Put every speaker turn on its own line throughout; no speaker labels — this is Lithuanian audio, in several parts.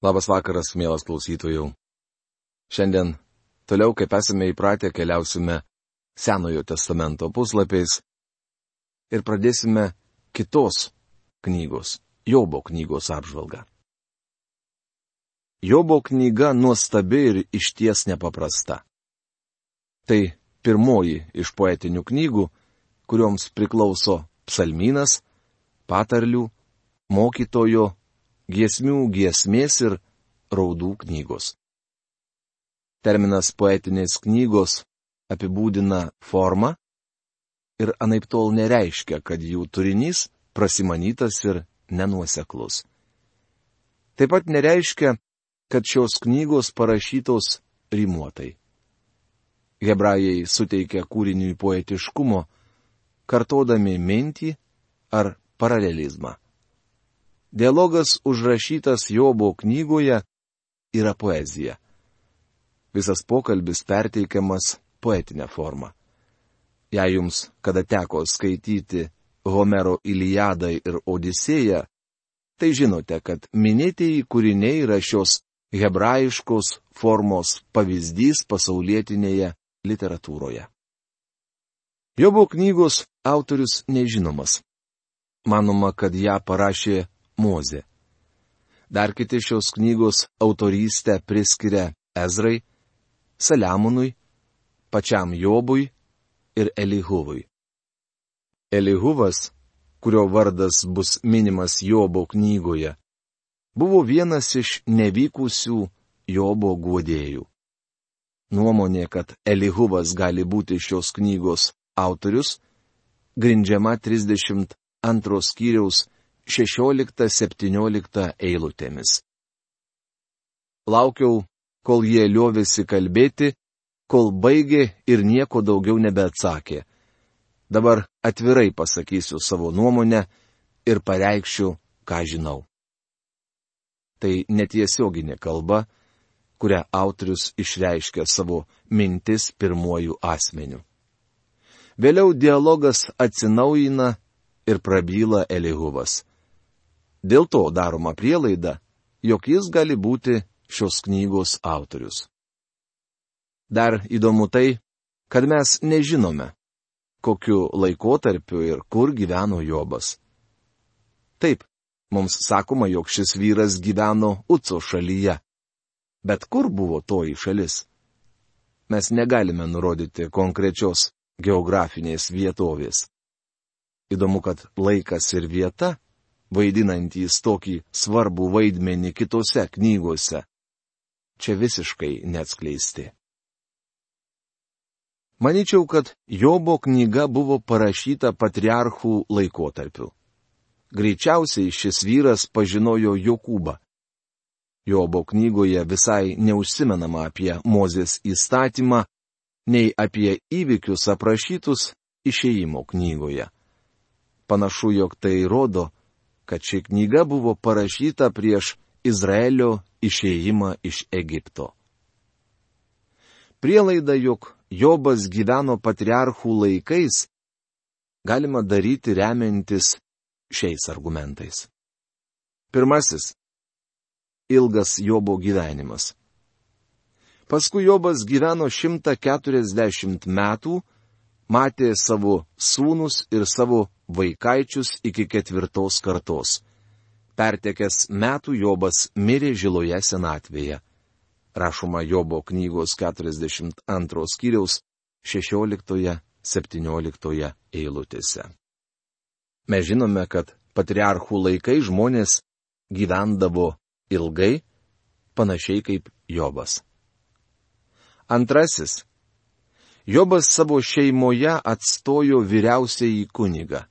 Labas vakaras, mielas klausytojų. Šiandien toliau, kaip esame įpratę, keliausime Senojo testamento puslapiais ir pradėsime kitos knygos, Jobo knygos apžvalgą. Jobo knyga nuostabi ir išties nepaprasta. Tai pirmoji iš poetinių knygų, kurioms priklauso psalminas, patarlių, mokytojo giesmių giesmės ir raudų knygos. Terminas poetinės knygos apibūdina formą ir anaip tol nereiškia, kad jų turinys prasimanytas ir nenuoseklus. Taip pat nereiškia, kad šios knygos parašytos rimuotai. Hebrajai suteikia kūriniui poetiškumo, kartodami mintį ar paralelizmą. Dialogas užrašytas Jobo knygoje yra poezija. Visas pokalbis perteikiamas poetinė forma. Jei jums kada teko skaityti Homero Iliadą ir Odisėją, tai žinote, kad minėtieji kūriniai yra šios hebrajiškos formos pavyzdys pasaulietinėje literatūroje. Jobo knygos autorius nežinomas. Manoma, kad ją parašė Mozė. Dar kiti šios knygos autorystę priskiria Ezrai, Saliamonui, pačiam Jobui ir Elihuvui. Elihuvas, kurio vardas bus minimas Jobo knygoje, buvo vienas iš nevykusių Jobo guodėjų. Nuomonė, kad Elihuvas gali būti šios knygos autorius, grindžiama 32 skyriaus 16-17 eilutėmis. Laukiau, kol jie liovėsi kalbėti, kol baigė ir nieko daugiau nebeatsakė. Dabar atvirai pasakysiu savo nuomonę ir pareikščiau, ką žinau. Tai netiesioginė kalba, kurią autorius išreiškia savo mintis pirmojų asmenių. Vėliau dialogas atsinaujina ir prabyla Elihuvas. Dėl to daroma prielaida, jog jis gali būti šios knygos autorius. Dar įdomu tai, kad mes nežinome, kokiu laikotarpiu ir kur gyveno Jobas. Taip, mums sakoma, jog šis vyras gyveno Uco šalyje. Bet kur buvo toji šalis? Mes negalime nurodyti konkrečios geografinės vietovės. Įdomu, kad laikas ir vieta vaidinantys tokį svarbų vaidmenį kitose knygose. Čia visiškai neatskleisti. Maničiau, kad Jobo knyga buvo parašyta patriarchų laikotarpiu. Greičiausiai šis vyras pažinojo Jokūbą. Jobo knygoje visai neužsimenama apie Mozės įstatymą, nei apie įvykius aprašytus išėjimo knygoje. Panašu, jog tai rodo, kad ši knyga buvo parašyta prieš Izraelio išėjimą iš Egipto. Prielaida, jog Jobas gyveno patriarchų laikais, galima daryti remiantis šiais argumentais. Pirmasis - ilgas Jobo gyvenimas. Paskui Jobas gyveno 140 metų, matė savo sūnus ir savo vaikaičius iki ketvirtos kartos. Pertekęs metų Jobas mirė žiloje senatvėje. Rašoma Jobo knygos 42 skyriaus 16-17 eilutėse. Mes žinome, kad patriarchų laikai žmonės gyvendavo ilgai, panašiai kaip Jobas. Antrasis Jobas savo šeimoje atstojo vyriausiai kunigą.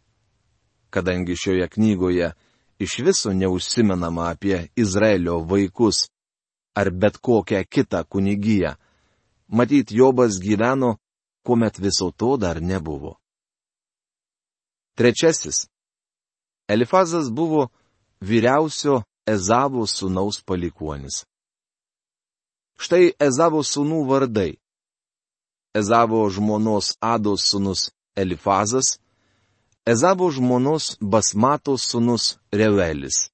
Kadangi šioje knygoje iš viso neužsimenama apie Izraelio vaikus ar bet kokią kitą kunigiją, matyt, Jobas gyveno, kuomet viso to dar nebuvo. Trečiasis. Elifazas buvo vyriausio Ezavo sūnaus palikuonis. Štai Ezavo sūnų vardai Ezavo žmonos Ados sūnus Elifazas, Ezavo žmonos Basmatos sūnus Revelis.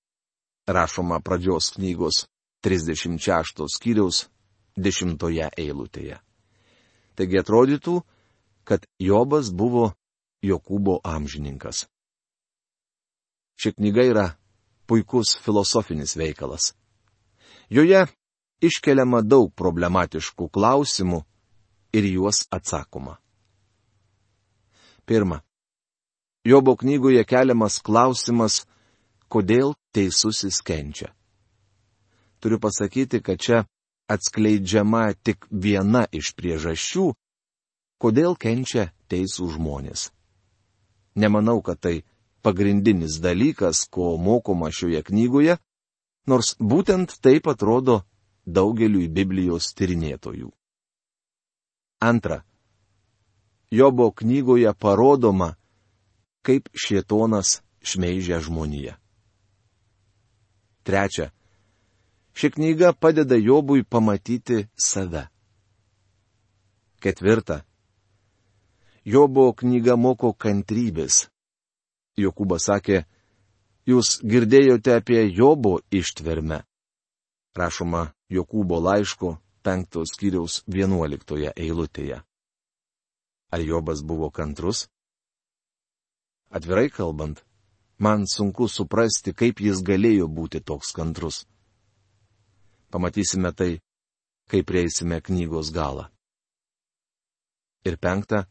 Rašoma pradžios knygos 36 skyriaus 10 eilutėje. Taigi atrodytų, kad Jobas buvo Jokūbo amžininkas. Ši knyga yra puikus filosofinis veikalas. Joje iškeliama daug problematiškų klausimų ir juos atsakoma. Pirma. Jobo knygoje keliamas klausimas, kodėl teisusis kenčia. Turiu pasakyti, kad čia atskleidžiama tik viena iš priežasčių, kodėl kenčia teisų žmonės. Nemanau, kad tai pagrindinis dalykas, ko mokoma šioje knygoje, nors būtent taip atrodo daugeliui Biblijos tyrinėtojų. Antra. Jobo knygoje parodoma, kaip šietonas šmeižia žmoniją. Trečia. Ši knyga padeda Jobui pamatyti save. Ketvirta. Jobo knyga moko kantrybės. Jokūbas sakė, jūs girdėjote apie Jobo ištvermę. Rašoma Jokūbo laiško penktos skyriaus vienuoliktoje eilutėje. Ar Jobas buvo kantrus? Atvirai kalbant, man sunku suprasti, kaip jis galėjo būti toks kantrus. Pamatysime tai, kai prieisime knygos galą. Ir penkta,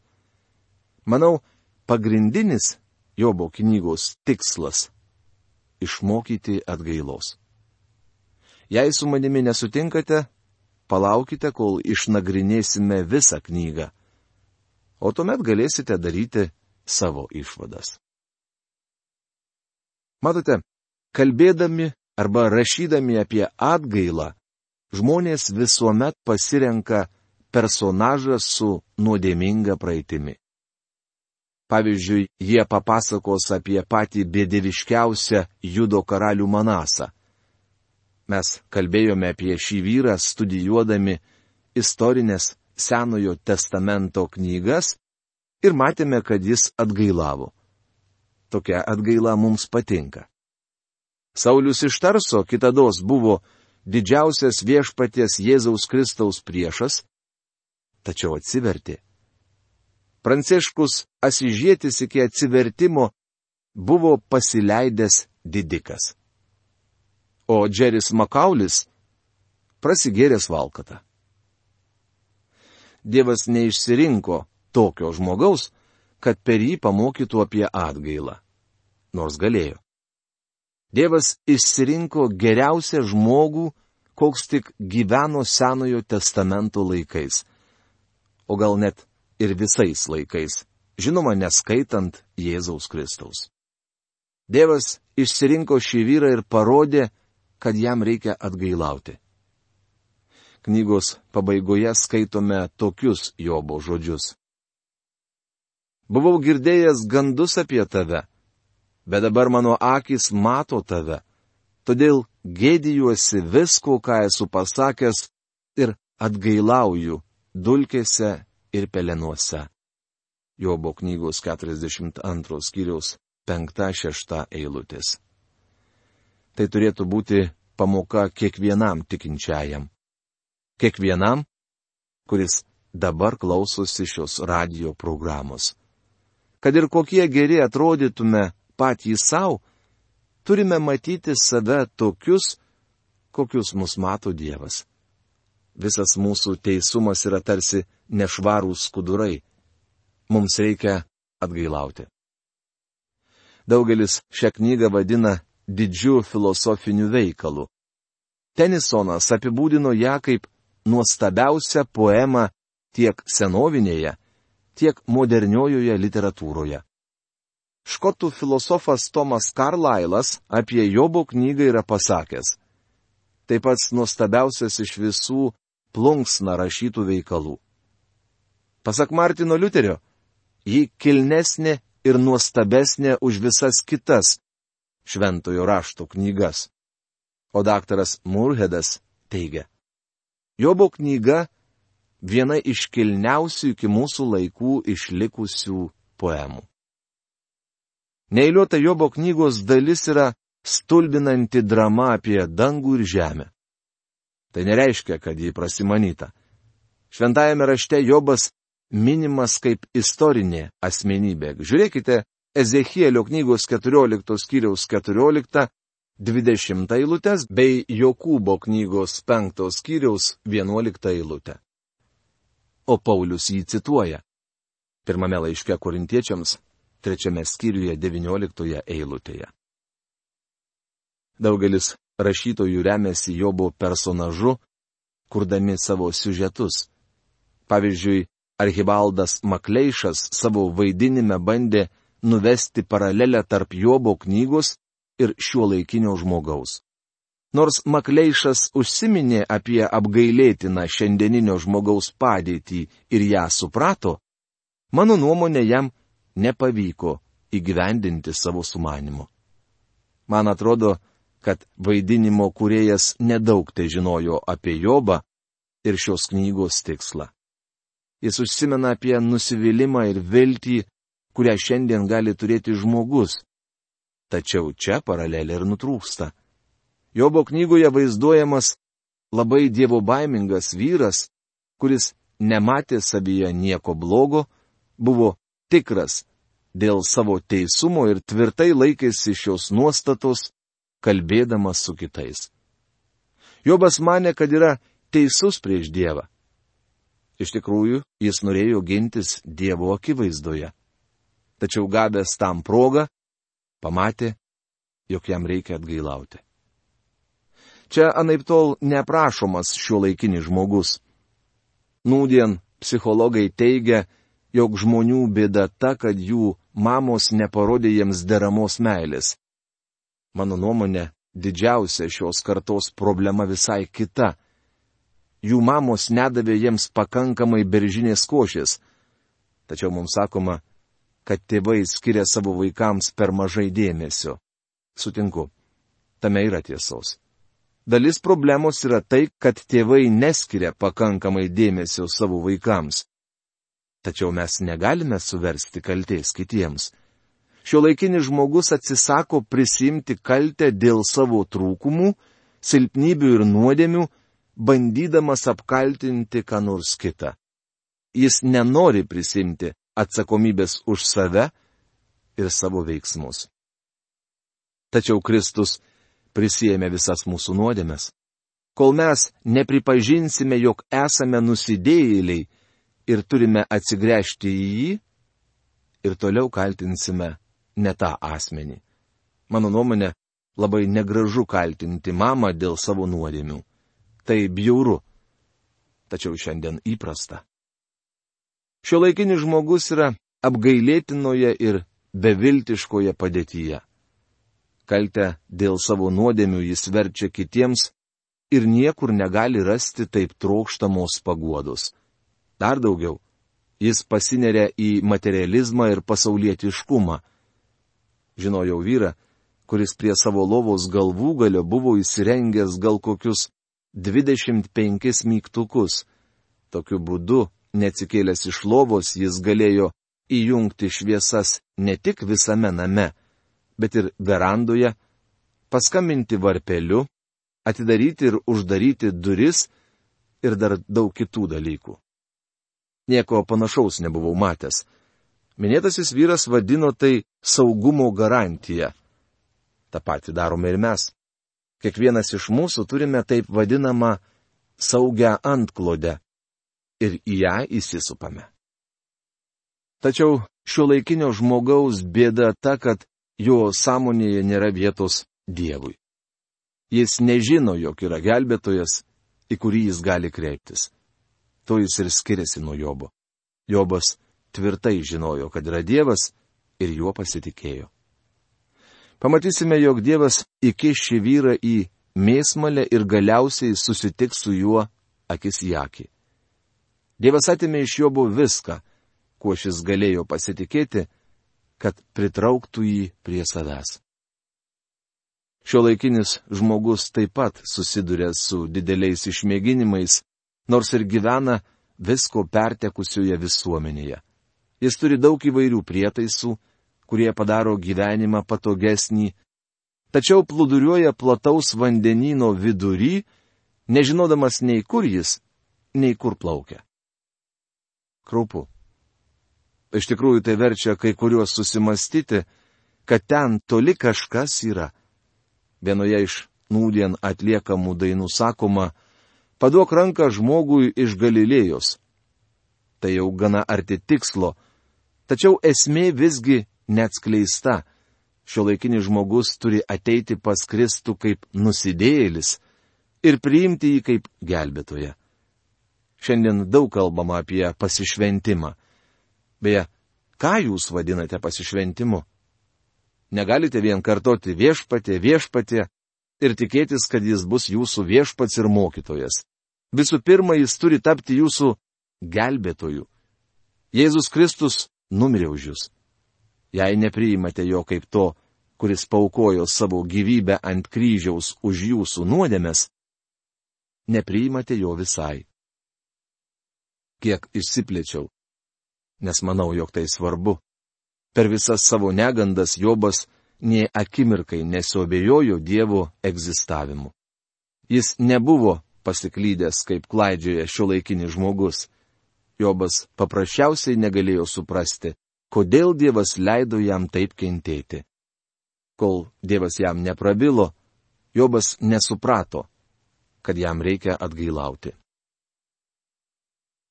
manau, pagrindinis Jobo knygos tikslas - išmokyti atgailos. Jei su manimi nesutinkate, palaukite, kol išnagrinėsime visą knygą, o tuomet galėsite daryti savo išvadas. Matote, kalbėdami arba rašydami apie atgailą, žmonės visuomet pasirenka personažą su nuodėminga praeitimi. Pavyzdžiui, jie papasakos apie patį bėdėviškiausią judo karalių Manasą. Mes kalbėjome apie šį vyrą studijuodami istorinės Senojo testamento knygas ir matėme, kad jis atgailavo. Tokia atgaila mums patinka. Saulis iš Tarso kitados buvo didžiausias viešpaties Jėzaus Kristaus priešas, tačiau atsivertė Pranciškus Asižėtis iki atsivertimo buvo pasileidęs didikas. O Džeris Makaulis prasigėręs valkatą. Dievas neišsirinko tokio žmogaus, kad per jį pamokytų apie atgailą. Nors galėjo. Dievas išsirinko geriausią žmogų, koks tik gyveno Senojo testamento laikais. O gal net ir visais laikais, žinoma, neskaitant Jėzaus Kristaus. Dievas išsirinko šį vyrą ir parodė, kad jam reikia atgailauti. Knygos pabaigoje skaitome tokius Jobo žodžius. Buvau girdėjęs gandus apie tave, bet dabar mano akis mato tave, todėl gėdijuosi visko, ką esu pasakęs ir atgailauju dulkėse ir pelenuose. Jobo knygos 42 skyriaus 5-6 eilutės. Tai turėtų būti pamoka kiekvienam tikinčiajam. Kiekvienam, kuris dabar klausosi šios radio programos. Kad ir kokie geri atrodytume patys savo, turime matyti save tokius, kokius mus mato Dievas. Visas mūsų teisumas yra tarsi nešvarūs skudurai. Mums reikia atgailauti. Daugelis šią knygą vadina didžiu filosofiniu veikalu. Tenisonas apibūdino ją kaip nuostabiausią poemą tiek senovinėje, tiek moderniojoje literatūroje. Škotų filosofas Tomas Carlylas apie Jobo knygą yra pasakęs. Tai pats nuostabiausias iš visų plunksna rašytų veikalų. Pasak Martino Liuterio, ji kilnesnė ir nuostabesnė už visas kitas šventojo rašto knygas. O daktaras Murhedas teigia, Jobo knyga viena iš kilniausių iki mūsų laikų išlikusių poemų. Neįliuota Jobo knygos dalis yra stulbinanti drama apie dangų ir žemę. Tai nereiškia, kad jį prasimanyta. Šventajame rašte Jobas minimas kaip istorinė asmenybė. Žiūrėkite Ezechielio knygos 14 skyriaus 14 20 eilutės bei Jokūbo knygos 5 skyriaus 11 eilutę. O Paulius jį cituoja. Pirmame laiške korintiečiams, trečiame skyriuje 19 eilutėje. Daugelis rašytojų remiasi Jobo personažu, kurdami savo siužetus. Pavyzdžiui, Archibaldas Makleišas savo vaidinime bandė nuvesti paralelę tarp Jobo knygos ir šiuo laikinio žmogaus. Nors Makleišas užsiminė apie apgailėtiną šiandieninio žmogaus padėtį ir ją suprato, mano nuomonė jam nepavyko įgyvendinti savo sumanimo. Man atrodo, kad vaidinimo kuriejas nedaug tai žinojo apie Jobą ir šios knygos tikslą. Jis užsimena apie nusivylimą ir viltį, kurią šiandien gali turėti žmogus, Tačiau čia paralelė ir nutrūksta. Jobo knygoje vaizduojamas labai dievo baimingas vyras, kuris nematė savyje nieko blogo, buvo tikras dėl savo teisumo ir tvirtai laikėsi šios nuostatos, kalbėdamas su kitais. Jobas mane, kad yra teisus prieš Dievą. Iš tikrųjų, jis norėjo gintis Dievo akivaizdoje. Tačiau gavęs tam progą, pamatė, jog jam reikia atgailauti. Čia anaip tol neaprašomas šio laikinis žmogus. Nūdien psichologai teigia, jog žmonių bėda ta, kad jų mamos neparodė jiems deramos meilės. Mano nuomonė, didžiausia šios kartos problema visai kita. Jų mamos nedavė jiems pakankamai beržinės košės. Tačiau mums sakoma, kad tėvai skiria savo vaikams per mažai dėmesio. Sutinku. Tame yra tiesos. Dalis problemos yra tai, kad tėvai neskiria pakankamai dėmesio savo vaikams. Tačiau mes negalime suversti kalties kitiems. Šio laikinis žmogus atsisako prisimti kaltę dėl savo trūkumų, silpnybių ir nuodėmių, bandydamas apkaltinti ką nors kitą. Jis nenori prisimti atsakomybės už save ir savo veiksmus. Tačiau Kristus prisėmė visas mūsų nuodėmes. Kol mes nepripažinsime, jog esame nusidėjėliai ir turime atsigręžti į jį, ir toliau kaltinsime ne tą asmenį. Mano nuomonė, labai negražu kaltinti mamą dėl savo nuodėmių. Tai bjauru. Tačiau šiandien įprasta. Šio laikinis žmogus yra apgailėtinoje ir beviltiškoje padėtyje. Kaltę dėl savo nuodėmių jis verčia kitiems ir niekur negali rasti taip trokštamos paguodos. Dar daugiau, jis pasineria į materializmą ir pasaulietiškumą. Žinojau vyrą, kuris prie savo lovos galvų galio buvo įsirengęs gal kokius 25 mygtukus. Tokiu būdu Neatsikėlęs iš lovos jis galėjo įjungti šviesas ne tik visame name, bet ir verandoje, paskambinti varpeliu, atidaryti ir uždaryti duris ir dar daug kitų dalykų. Nieko panašaus nebuvau matęs. Minėtasis vyras vadino tai saugumo garantija. Ta pati darome ir mes. Kiekvienas iš mūsų turime taip vadinamą saugę antklodę ir į ją įsisupame. Tačiau šio laikinio žmogaus bėda ta, kad jo sąmonėje nėra vietos Dievui. Jis nežino, jog yra gelbėtojas, į kurį jis gali kreiptis. To jis ir skiriasi nuo Jobo. Jobas tvirtai žinojo, kad yra Dievas ir juo pasitikėjo. Pamatysime, jog Dievas įkiš šį vyrą į mėsmalę ir galiausiai susitiks su juo akis į akį. Dievas atimė iš Jobo viską, kuo šis galėjo pasitikėti, kad pritrauktų jį prie savęs. Šio laikinis žmogus taip pat susiduria su dideliais išmėginimais, nors ir gyvena visko pertekusioje visuomenėje. Jis turi daug įvairių prietaisų, kurie padaro gyvenimą patogesnį, tačiau plūduriuoja plataus vandenino vidury nežinodamas nei kur jis, nei kur plaukia. Kraupu. Iš tikrųjų tai verčia kai kuriuos susimastyti, kad ten toli kažkas yra. Vienoje iš nūdien atliekamų dainų sakoma, paduok ranką žmogui iš Galilėjos. Tai jau gana arti tikslo, tačiau esmė visgi neatskleista. Šio laikinis žmogus turi ateiti pas Kristų kaip nusidėjėlis ir priimti jį kaip gelbėtoją. Šiandien daug kalbama apie pasišventimą. Beje, ką jūs vadinate pasišventimu? Negalite vien kartoti viešpatė, viešpatė ir tikėtis, kad jis bus jūsų viešpats ir mokytojas. Visų pirma, jis turi tapti jūsų gelbėtoju. Jėzus Kristus numirė už jūs. Jei nepriimate jo kaip to, kuris paukojo savo gyvybę ant kryžiaus už jūsų nuodėmės, nepriimate jo visai. Kiek išsiplėčiau, nes manau, jog tai svarbu. Per visas savo negandas Jobas nie akimirkai nesuabejojo Dievo egzistavimu. Jis nebuvo pasiklydęs kaip klaidžioje šio laikinis žmogus. Jobas paprasčiausiai negalėjo suprasti, kodėl Dievas leido jam taip kentėti. Kol Dievas jam neprabilo, Jobas nesuprato, kad jam reikia atgailauti.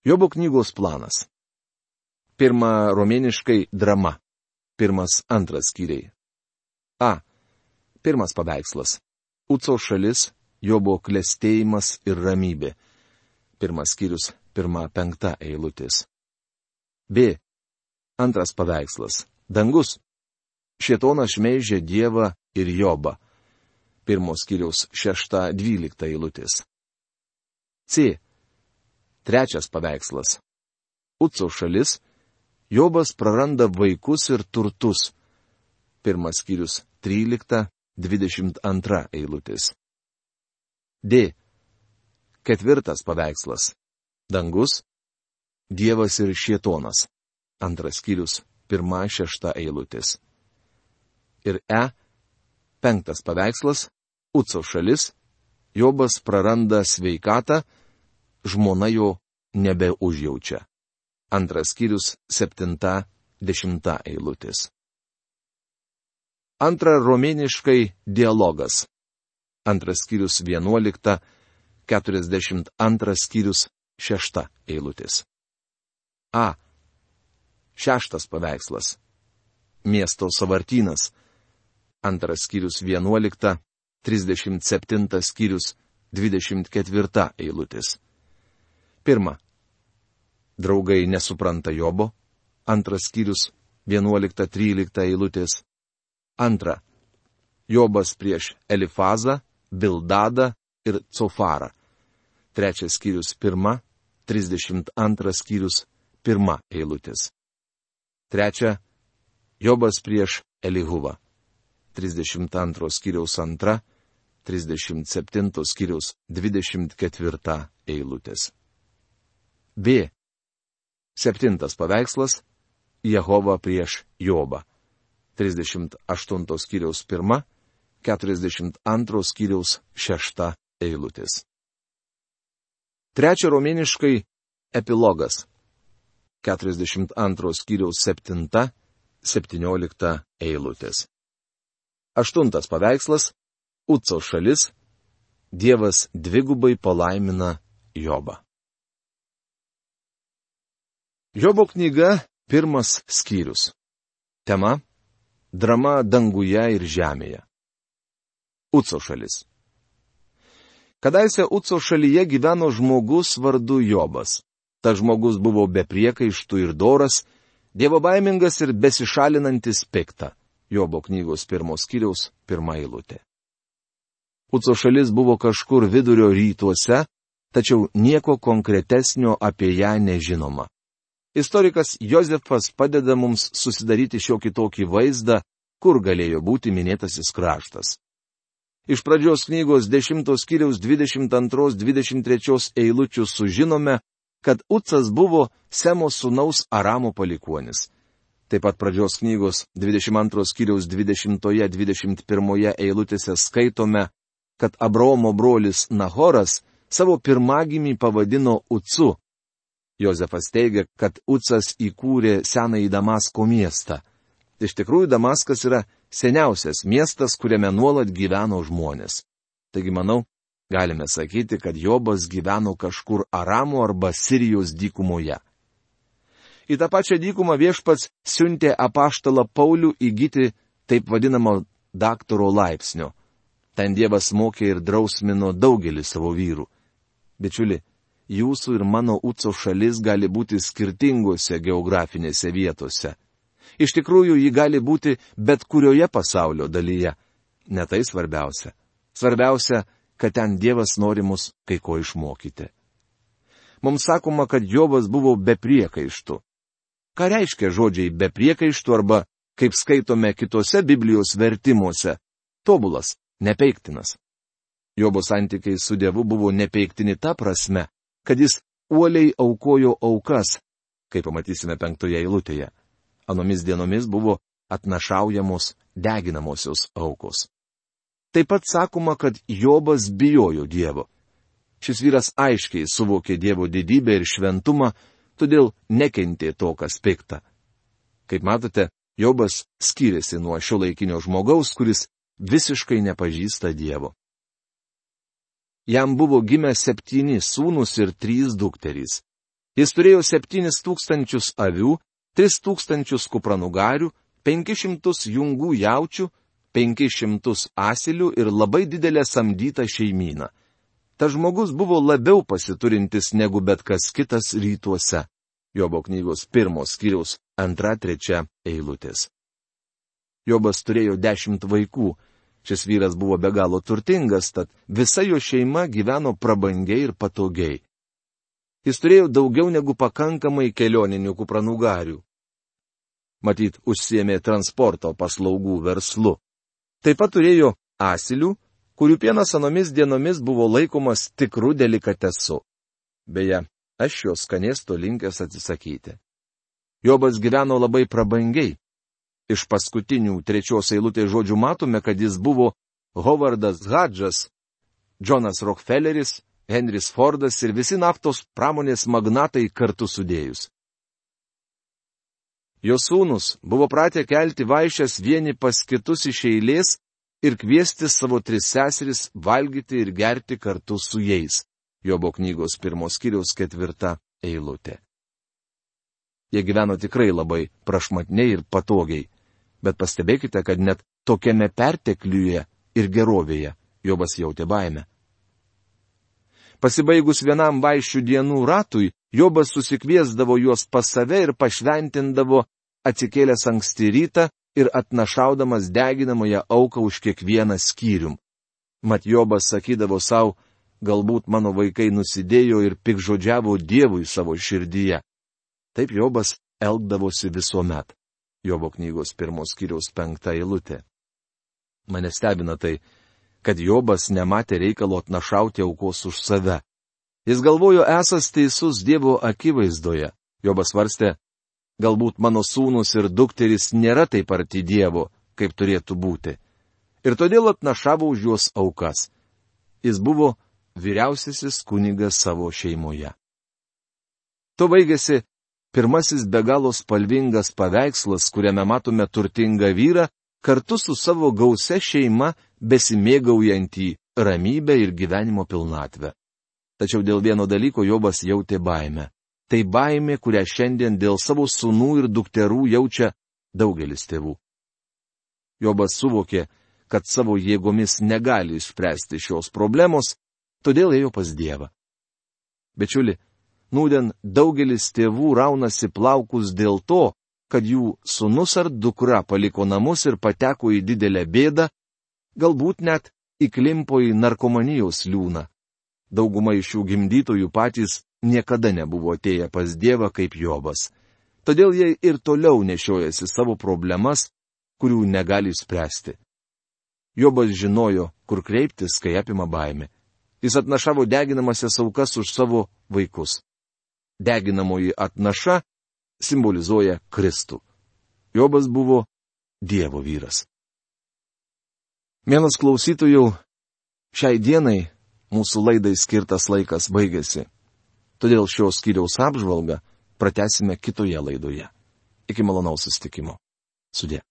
Jobo knygos planas. Pirma romėniškai drama. Pirmas antras skyriai. A. Pirmas paveikslas. Uco šalis, Jobo klestėjimas ir ramybė. Pirmas skyrius, pirma penkta eilutis. B. Antras paveikslas. Dangus. Šietonas šmeižė Dievą ir Jobą pirmos kiriaus 6-12 eilutės. C. Trečias paveikslas. Uco šalis. Jobas praranda vaikus ir turtus. Pirmas skyrius 13-22 eilutės. D. Ketvirtas paveikslas. Dangus. Dievas ir šietonas. Antras skyrius pirma šešta eilutės. Ir E. Penktas paveikslas Uco šalis, Jobas praranda sveikatą, žmona jo nebeužjaučia. Antras skyrius septinta, dešimta eilutės. Antra romėniškai dialogas. Antras skyrius vienuolikta, keturiasdešimt antras skyrius šešta eilutės. A. Šeštas paveikslas. Miesto savartynas. Antras skyrius vienuolikta, 37 skyrius 24 eilutės. Pirma. Draugai nesupranta Jobo. Antras skyrius 11-13 eilutės. Antra. Jobas prieš Elifazą, Bildadą ir Cofarą. Trečias skyrius 1, 32 skyrius 1 eilutės. Trečia. Jobas prieš Elihuvą. 32 skyriaus 2, 37 skyriaus 24 eilutės. B. Septintas paveikslas - Jehova prieš Jobą. 38 skyriaus 1, 42 skyriaus 6 eilutės. Trečia romėniškai - epilogas. 42 skyriaus 7, 17 eilutės. Aštuntas paveikslas Uco šalis, Dievas dvigubai palaimina Jobą. Jobo knyga - pirmas skyrius. Tema - drama danguje ir žemėje. Uco šalis. Kadaise Uco šalyje gyveno žmogus vardu Jobas. Ta žmogus buvo be priekaištų ir doras, dievo baimingas ir besišalinantis piktą. Jobo knygos pirmos skyriaus pirmą eilutę. Uco šalis buvo kažkur vidurio rytuose, tačiau nieko konkretesnio apie ją nežinoma. Istorikas Jozefas padeda mums susidaryti šiokį tokį vaizdą, kur galėjo būti minėtasis kraštas. Iš pradžios knygos 10 skyriaus 22-23 eilučių sužinome, kad Ucas buvo Semo sūnaus Aramo palikuonis. Taip pat pradžios knygos 22 skyriaus 20-21 eilutėse skaitome, kad Abraomo brolis Nahoras savo pirmagimį pavadino Ucu. Jozefas teigia, kad Ucas įkūrė senąjį Damasko miestą. Iš tikrųjų, Damaskas yra seniausias miestas, kuriame nuolat gyveno žmonės. Taigi manau, galime sakyti, kad Jobas gyveno kažkur Aramo arba Sirijos dykumoje. Į tą pačią dykumą viešpats siuntė apaštalą Paulių įgyti taip vadinamo daktaro laipsnio. Ten Dievas mokė ir drausmino daugelį savo vyrų. Bičiuli, jūsų ir mano Uco šalis gali būti skirtingose geografinėse vietose. Iš tikrųjų, ji gali būti bet kurioje pasaulio dalyje. Ne tai svarbiausia. Svarbiausia, kad ten Dievas nori mus kai ko išmokyti. Mums sakoma, kad Jobas buvo be priekaištų. Ką reiškia žodžiai be priekaištų arba, kaip skaitome kitose Biblijos vertimuose, tobulas, nepeiktinas. Jobo santykiai su Dievu buvo nepeiktini ta prasme, kad jis uoliai aukojo aukas, kaip pamatysime penktoje eilutėje. Anomis dienomis buvo atnašaujamos deginamosios aukos. Taip pat sakoma, kad Jobas bijojo Dievo. Šis vyras aiškiai suvokė Dievo didybę ir šventumą, todėl nekentė to, kas pikta. Kaip matote, Jobas skiriasi nuo šio laikinio žmogaus, kuris visiškai nepažįsta Dievo. Jam buvo gimę septyni sūnus ir trys dukterys. Jis turėjo septynis tūkstančius avių, tris tūkstančius kupranugarių, penkis šimtus jungų jaučių, penkis šimtus asilių ir labai didelę samdytą šeimyną. Ta žmogus buvo labiau pasiturintis negu bet kas kitas rytuose. Jobo knygos pirmos skyriaus antra trečia eilutės. Jobas turėjo dešimt vaikų. Šis vyras buvo be galo turtingas, tad visa jo šeima gyveno prabangiai ir patogiai. Jis turėjo daugiau negu pakankamai kelioninių kupranugarių. Matyt, užsiemė transporto paslaugų verslu. Taip pat turėjo asilių, kurių pienas anomis dienomis buvo laikomas tikrų delikatesu. Beje, aš šios skanėsto linkęs atsisakyti. Jobas gyveno labai prabangiai. Iš paskutinių trečios eilutės žodžių matome, kad jis buvo Hovardas Hadžas, Jonas Rockefelleris, Henris Fordas ir visi naftos pramonės magnatai kartu sudėjus. Jo sūnus buvo pratę kelti vaišes vieni pas kitus iš eilės ir kviesti savo tris seseris valgyti ir gerti kartu su jais. Jobo knygos pirmos kiriaus ketvirta eilutė. Jie gyveno tikrai labai prašmatniai ir patogiai, bet pastebėkite, kad net tokiame pertekliuje ir gerovėje Jobas jautė baimę. Pasibaigus vienam vaišių dienų ratui, Jobas susikviesdavo juos pas save ir pašventindavo atsikėlęs anksti rytą ir atnašaudamas deginamąją auką už kiekvieną skyrium. Mat Jobas sakydavo savo, galbūt mano vaikai nusidėjo ir pikžodžiavo Dievui savo širdyje. Taip Jobas elgdavosi visuomet. Jobo knygos pirmos skyriaus penkta eilutė. Mane stebina tai, kad Jobas nematė reikalo atnašauti aukos už save. Jis galvojo esas teisus Dievo akivaizdoje. Jobas varstė, Galbūt mano sūnus ir dukteris nėra taip arti Dievo, kaip turėtų būti. Ir todėl atnašavo už juos aukas. Jis buvo vyriausiasis kunigas savo šeimoje. To baigėsi pirmasis be galo spalvingas paveikslas, kuriame matome turtingą vyrą, kartu su savo gausia šeima besimėgaujantį ramybę ir gyvenimo pilnatvę. Tačiau dėl vieno dalyko Jobas jautė baimę. Tai baimė, kurią šiandien dėl savo sunų ir dukterų jaučia daugelis tėvų. Jobas suvokė, kad savo jėgomis negali išspręsti šios problemos, todėl ėjo pas Dievą. Bičiuli, nūdien daugelis tėvų raunasi plaukus dėl to, kad jų sunus ar dukra paliko namus ir pateko į didelę bėdą, galbūt net įklimpo į narkomanijos liūną. Dauguma iš šių gimdytojų patys niekada nebuvo atėję pas Dievą kaip Jobas. Todėl jie ir toliau nešiojasi savo problemas, kurių negali spręsti. Jobas žinojo, kur kreiptis, kai apima baimė. Jis atnašavo deginamasias aukas už savo vaikus. Deginamoji atnaša simbolizuoja Kristų. Jobas buvo Dievo vyras. Vienas klausytojų šiai dienai mūsų laidai skirtas laikas baigėsi. Todėl šios skyriaus apžvalgą pratesime kitoje laidoje. Iki malonaus sustikimo. Sudė.